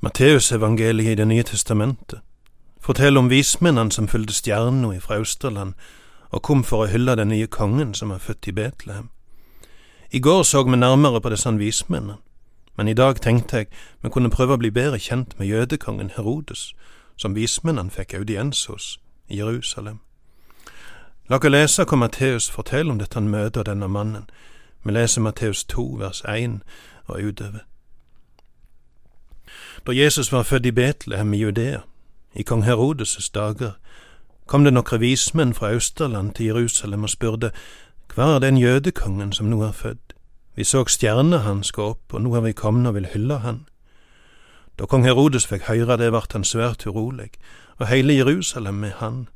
Matteusevangeliet i Det nye testamentet forteller om vismennene som fulgte stjerna fra Austerland og kom for å hylle den nye kongen som var født i Betlehem. I går så vi nærmere på disse vismennene, men i dag tenkte jeg vi kunne prøve å bli bedre kjent med jødekongen Herodes, som vismennene fikk audiens hos i Jerusalem. La oss lese hva Matteus forteller om dette møtet og denne mannen. Vi leser Matteus 2 vers 1 og utover. Da Jesus var født i Betlehem i Judea, i kong Herodes' dager, kom det nokre vismenn fra Austerland til Jerusalem og spurte, Hva er den jødekongen som nå er født? Vi så stjerna hans gå opp, og nå er vi kommet og vil hylle han. Da kong Herodes fikk høre det, vart han svært urolig, og heile Jerusalem med han.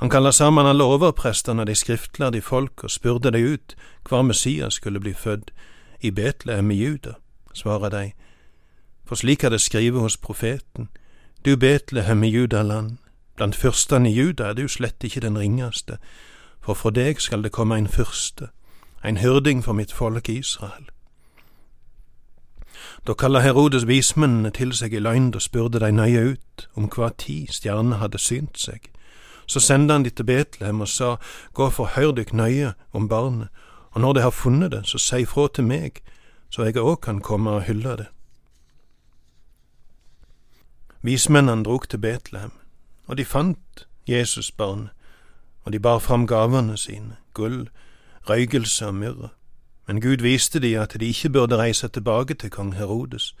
Han kalla sammen alle overprestene og de skriftlærde folk og spurte dei ut hvor Messias skulle bli født, i Betlehem i Juda, svarer de, for slik er det skrevet hos profeten, du Betlehem i Judaland, blant fyrstene i Juda er du slett ikke den ringeste, for for deg skal det komme en fyrste, en hyrding for mitt folk Israel. Da kalla Herodes vismennene til seg i løgn og spurte de nøye ut om hva tid stjernene hadde synt seg. Så sendte han de til Betlehem og sa, Gå for hør dykk nøye om barnet, og når de har funnet det, så si fra til meg, så jeg òg kan komme og hylle det. Vismennene drog til Betlehem, og de fant Jesusbarnet, og de bar fram gavene sine, gull, røygelse og myrre. Men Gud viste de at de ikke burde reise tilbake til kong Herodes,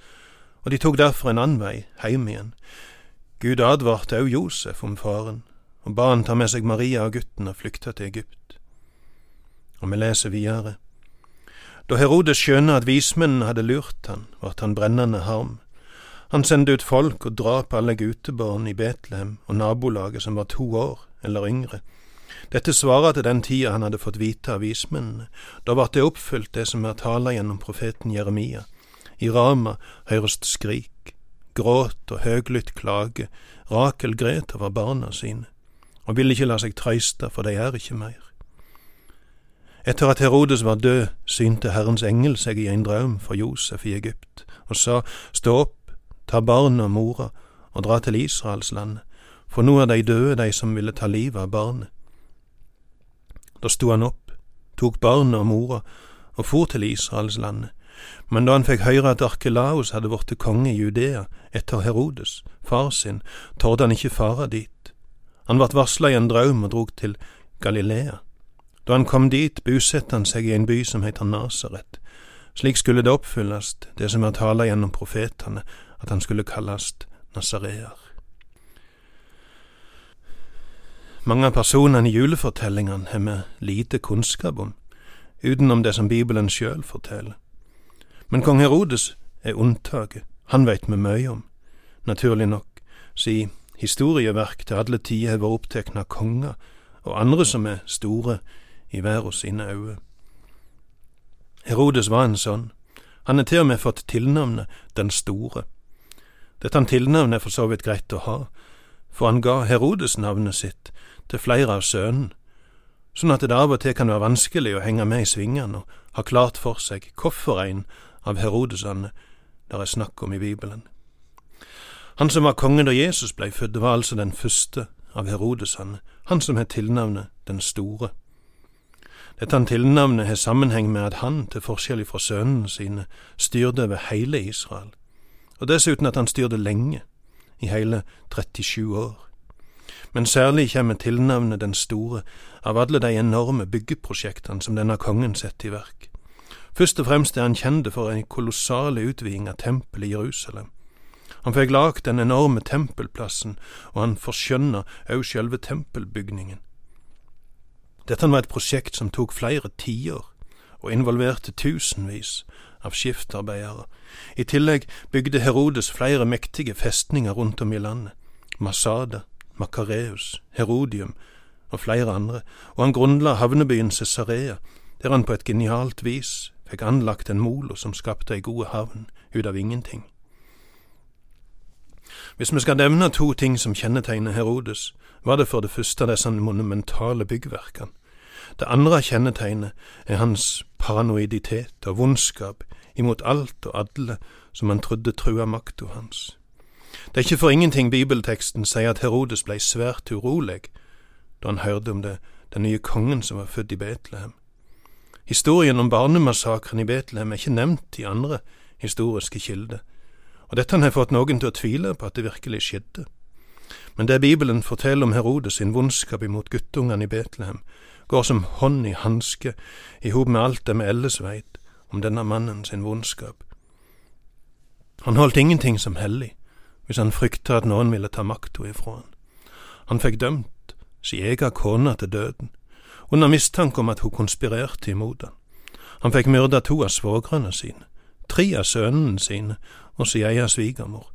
og de tok derfor en annen vei, heim igjen. Gud advarte òg Josef om faren, og ba han ta med seg Maria og gutten og flykte til Egypt. Og vi leser videre. Da Herodes skjønte at vismennene hadde lurt han, vart han brennende harm. Han sendte ut folk og drap alle gutebarn i Betlehem og nabolaget som var to år eller yngre. Dette svarer til den tida han hadde fått vite av vismennene. Da ble det oppfylt det som er tala gjennom profeten Jeremia. I Rama høyrest skrik, gråt og høglytt klage, Rakel gret over barna sine, og ville ikke la seg trøyste, for de er ikke mer. Etter at Herodes var død, synte Herrens engel seg i en drøm for Josef i Egypt, og sa, Stå opp, ta barnet og mora og dra til Israelslandet, for nå er de døde, de som ville ta livet av barnet. Da sto han opp, tok barnet og mora og for til Israelslandet, men da han fikk høre at Arkelaus hadde blitt konge i Judea etter Herodes, far sin, torde han ikke fare dit. Han vart varsla i en drøm og drog til Galilea. Da han kom dit, bosatte han seg i en by som heter Nasaret. Slik skulle det oppfylles, det som er tala gjennom profetene, at han skulle kallast nasareer. Mange av personene i julefortellingene har vi lite kunnskap om, utenom det som Bibelen sjøl forteller. Men kong Herodes er unntaket, han veit vi mye om, naturlig nok, si historieverk til alle tider har vært opptatt av konger og andre som er store i verden sine øyne. Herodes var en sånn, han er til og med fått tilnavnet Den store. Dette tilnavnet er for så vidt greit å ha, for han ga Herodes navnet sitt til flere av sønnene, sånn at det av og til kan være vanskelig å henge med i svingene og ha klart for seg hvorfor en av Herodesene der er snakk om i Bibelen. Han som var konge da Jesus blei født, var altså den første av Herodesene, han som har tilnavnet Den store. Dette tilnavnet har sammenheng med at han, til forskjell fra sønnene sine, styrte over hele Israel og dessuten at han styrte lenge, i hele 37 år. Men særlig kommer tilnavnet Den store av alle de enorme byggeprosjektene som denne kongen setter i verk. Først og fremst er han kjent for en kolossal utviding av tempelet i Jerusalem. Han fikk lagd den enorme tempelplassen, og han forskjønna òg sjølve tempelbygningen. Dette var et prosjekt som tok flere tiår, og involverte tusenvis av skiftarbeidere. I tillegg bygde Herodes flere mektige festninger rundt om i landet. Masada, Makareus, Herodium og flere andre, og han grunnla havnebyen Cesarea, der han på et genialt vis fikk anlagt en molo som skapte ei god havn ut av ingenting. Hvis vi skal nevne to ting som kjennetegner Herodes, var det for det første disse monumentale byggverkene. Det andre kjennetegnet er hans paranoiditet og vondskap imot alt og alle som han trodde trua makta hans. Det er ikke for ingenting bibelteksten sier at Herodes blei svært urolig da han hørte om det, den nye kongen som var født i Betlehem. Historien om barnemassakren i Betlehem er ikke nevnt i andre historiske kilder, og dette har fått noen til å tvile på at det virkelig skjedde. Men det Bibelen forteller om Herodes sin vondskap imot guttungene i Betlehem, går som hånd i hanske i hop med alt det vi ellers veit om denne mannen sin vondskap. Han holdt ingenting som hellig hvis han frykta at noen ville ta makta ifra han. Han fikk dømt si ega kone til døden, under mistanke om at hun konspirerte imot han. Han fikk myrda to av svogrene sine, tre av sønnene sine og si egen svigermor.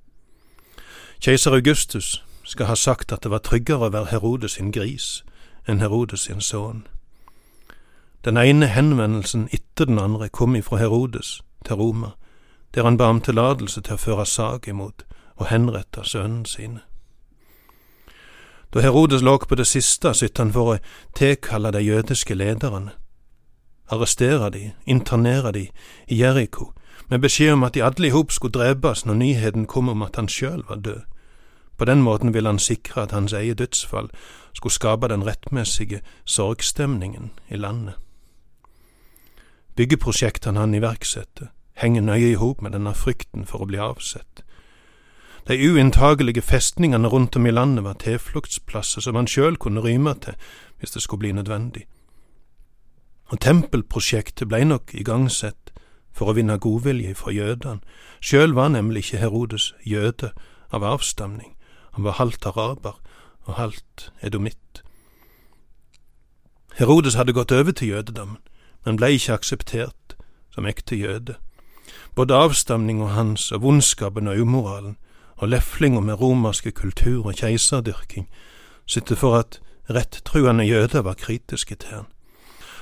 Keiser Augustus skal ha sagt at det var tryggere å være Herodes sin gris enn Herodes sin sønn. Den ene henvendelsen etter den andre kom ifra Herodes til Roma, der han ba om tillatelse til å føre sak imot og henrette sønnene sine. Da Herodes lå på det siste, sytte han for å tilkalle de jødiske lederne, arrestere de, internere de i Jeriko, med beskjed om at de alle i hop skulle drepes når nyheten kom om at han sjøl var død. På den måten ville han sikre at hans eget dødsfall skulle skape den rettmessige sorgstemningen i landet. Byggeprosjektene han iverksatte, henger nøye i hop med denne frykten for å bli avsett. De uinntagelige festningene rundt om i landet var tilfluktsplasser som han sjøl kunne ryme til hvis det skulle bli nødvendig. Og tempelprosjektet blei nok igangsett for å vinne godvilje fra jødene. Sjøl var nemlig ikke Herodes jøde av avstamning, han var halvt araber og halvt edomitt. Herodes hadde gått over til jødedommen, men blei ikke akseptert som ekte jøde. Både avstamninga hans og vondskapen og umoralen og leflinga med romerske kultur og keiserdyrking sitter for at rettruende jøder var kritiske til han.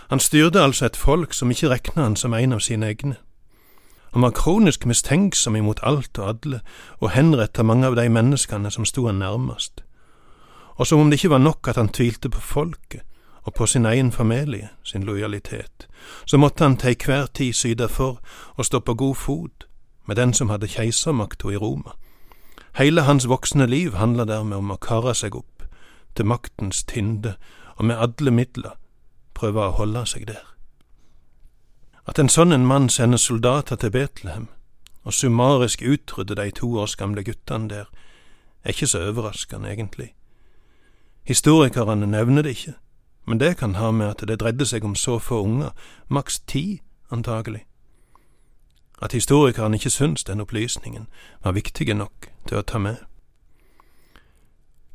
Han styrte altså et folk som ikke rekna han som en av sine egne. Han var kronisk mistenksom imot alt og alle, og henretta mange av de menneskene som sto han nærmest. Og som om det ikke var nok at han tvilte på folket og på sin egen familie sin lojalitet, så måtte han til hver tid syde for å stå på god fot med den som hadde keisermakta i Roma. Hele hans voksne liv handla dermed om å kare seg opp til maktens tinde og med alle midler prøve å holde seg der. At en sånn en mann sender soldater til Betlehem og summarisk utrydder de to års gamle guttene der, er ikke så overraskende, egentlig. Historikerne nevner det ikke, men det kan ha med at det dreide seg om så få unger, maks ti, antagelig. At historikeren ikke syntes den opplysningen var viktige nok til å ta med.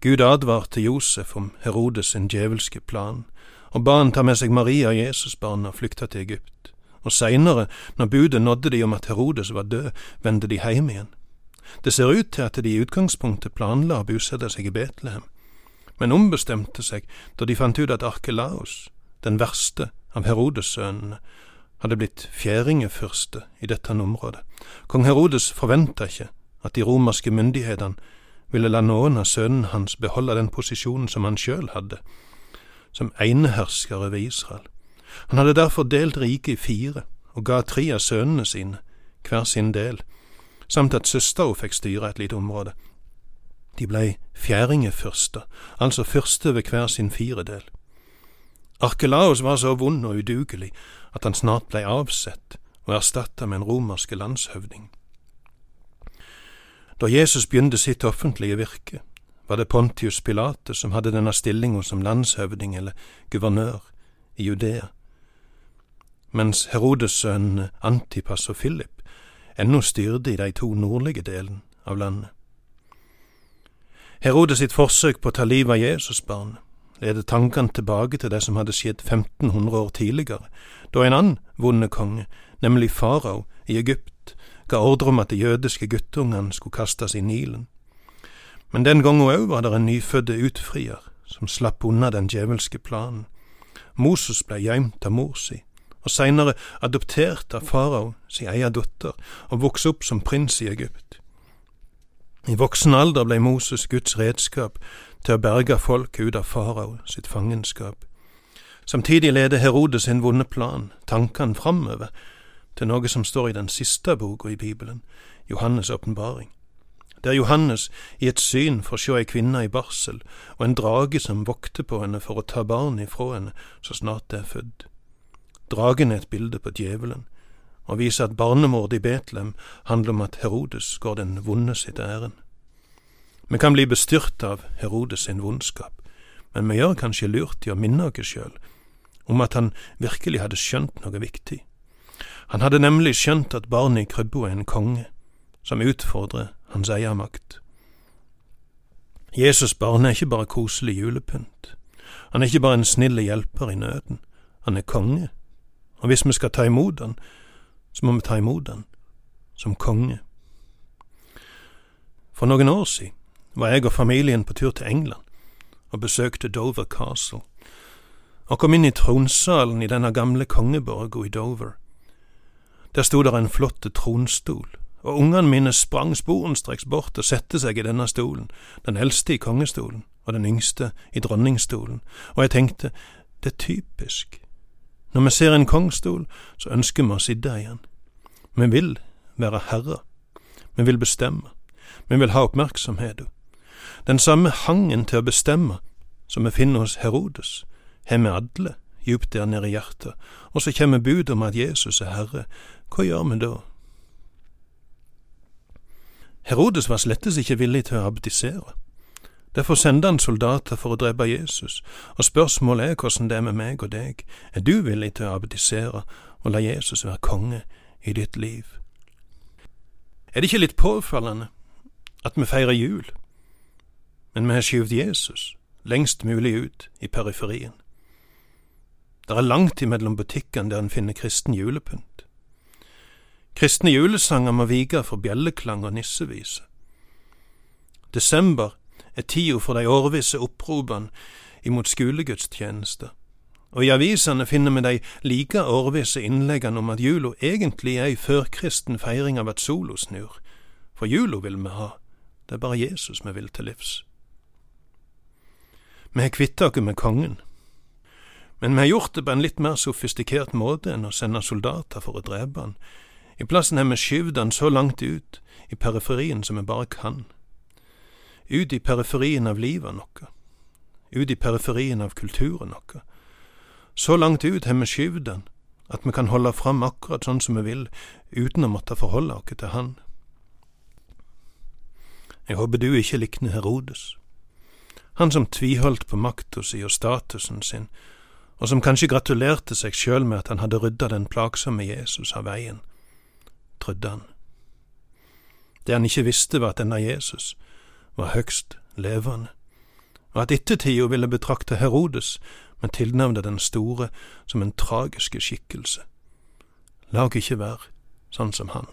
Gud advarte Josef om Herodes sin djevelske plan, og ba han ta med seg Maria og Jesusbarna og flykte til Egypt og seinere, når budet nådde de om at Herodes var død, vendte de hjem igjen. Det ser ut til at de i utgangspunktet planla å bosette seg i Betlehem, men ombestemte seg da de fant ut at Arkelaos, den verste av Herodes-sønnene, hadde blitt fjæringefyrste i dette området. Kong Herodes forventa ikke at de romerske myndighetene ville la noen av sønnene hans beholde den posisjonen som han sjøl hadde, som enehersker over Israel. Han hadde derfor delt riket i fire og ga tre av sønnene sine hver sin del, samt at søstera fikk styre et lite område. De blei fjæringefyrster, altså fyrste ved hver sin firedel. Arkelaos var så vond og udugelig at han snart blei avsett og erstatta med en romerske landshøvding. Da Jesus begynte sitt offentlige virke, var det Pontius Pilate som hadde denne stillinga som landshøvding eller guvernør i Judea mens Herodes-sønnene Antipas og Philip ennå styrte i de to nordlige delene av landet. Herodes sitt forsøk på å ta livet av Jesusbarnet leder tankene tilbake til det som hadde skjedd 1500 år tidligere, da en annen vonde konge, nemlig farao i Egypt, ga ordre om at de jødiske guttungene skulle kastes i Nilen. Men den gangen òg var det en nyfødte utfrier som slapp unna den djevelske planen. Moses ble gjemt av mor si, og seinere adoptert av farao si egen datter og vokste opp som prins i Egypt. I voksen alder ble Moses Guds redskap til å berge folket ut av farao sitt fangenskap. Samtidig leder Herodes sin vonde plan tankene framover til noe som står i den siste boka i Bibelen, Johannes' åpenbaring, der Johannes i et syn får se ei kvinne i barsel og en drage som vokter på henne for å ta barn ifra henne så snart det er født. Dragen er et bilde på djevelen, og viser at barnemordet i Betlehem handler om at Herodes går den vonde sitt ærend. Vi kan bli bestyrt av Herodes sin vondskap, men vi gjør kanskje lurt i å minne oss sjøl om at han virkelig hadde skjønt noe viktig. Han hadde nemlig skjønt at barnet i krybba er en konge, som utfordrer hans eiermakt. Jesus barn er ikke bare koselig julepynt. Han er ikke bare en snill hjelper i nøden. Han er konge. Og hvis vi skal ta imot han, så må vi ta imot den som konge. For noen år siden var jeg og familien på tur til England og besøkte Dover Castle, og kom inn i tronsalen i denne gamle kongeborga i Dover. Der sto der en flott tronstol, og ungene mine sprang sporenstreks bort og sette seg i denne stolen, den eldste i kongestolen og den yngste i dronningstolen, og jeg tenkte, det er typisk. Når vi ser en kongstol, så ønsker vi å sitte i den. Vi vil være herrer. Vi vil bestemme. Vi vil ha oppmerksomheten. Den samme hangen til å bestemme som vi finner hos Herodes, har vi alle djupt der nede i hjertet, og så kommer budet om at Jesus er Herre. Hva gjør vi da? Herodes var slettes ikke villig til å abdisere. Derfor sendte han soldater for å drepe Jesus, og spørsmålet er hvordan det er med meg og deg. Er du villig til å abdisere og la Jesus være konge i ditt liv? Er det ikke litt påfallende at vi feirer jul? men vi har skyvd Jesus lengst mulig ut i periferien. Det er langt imellom butikkene der en finner kristen julepynt. Kristne julesanger må vike for bjelleklang og nissevise. Desember er tida for de årvisse oppropene imot skulegudstjeneste, og i avisene finner vi de like årvisse innleggene om at jula egentlig er ei førkristen feiring av at sola snur, for jula vil vi ha, det er bare Jesus vi vil til livs. Vi har kvitta oss med kongen, men vi har gjort det på en litt mer sofistikert måte enn å sende soldater for å drepe han. I plassen har vi skyvd han så langt ut i periferien som vi bare kan. Ut i periferien av livet noe. Ut i periferien av kulturen noe. Så langt ut har vi skyvd han at vi kan holde fram akkurat sånn som vi vil, uten å måtte forholde oss til han. Jeg håper du ikke likner Herodes han som tviholdt på makta si og statusen sin, og som kanskje gratulerte seg sjøl med at han hadde rydda den plagsomme Jesus av veien, trodde han. Det han ikke visste, var at denne Jesus var høgst levende, og at ettertida ville betrakte Herodes men tilnevne Den store som en tragiske skikkelse. La oss ikke være sånn som han.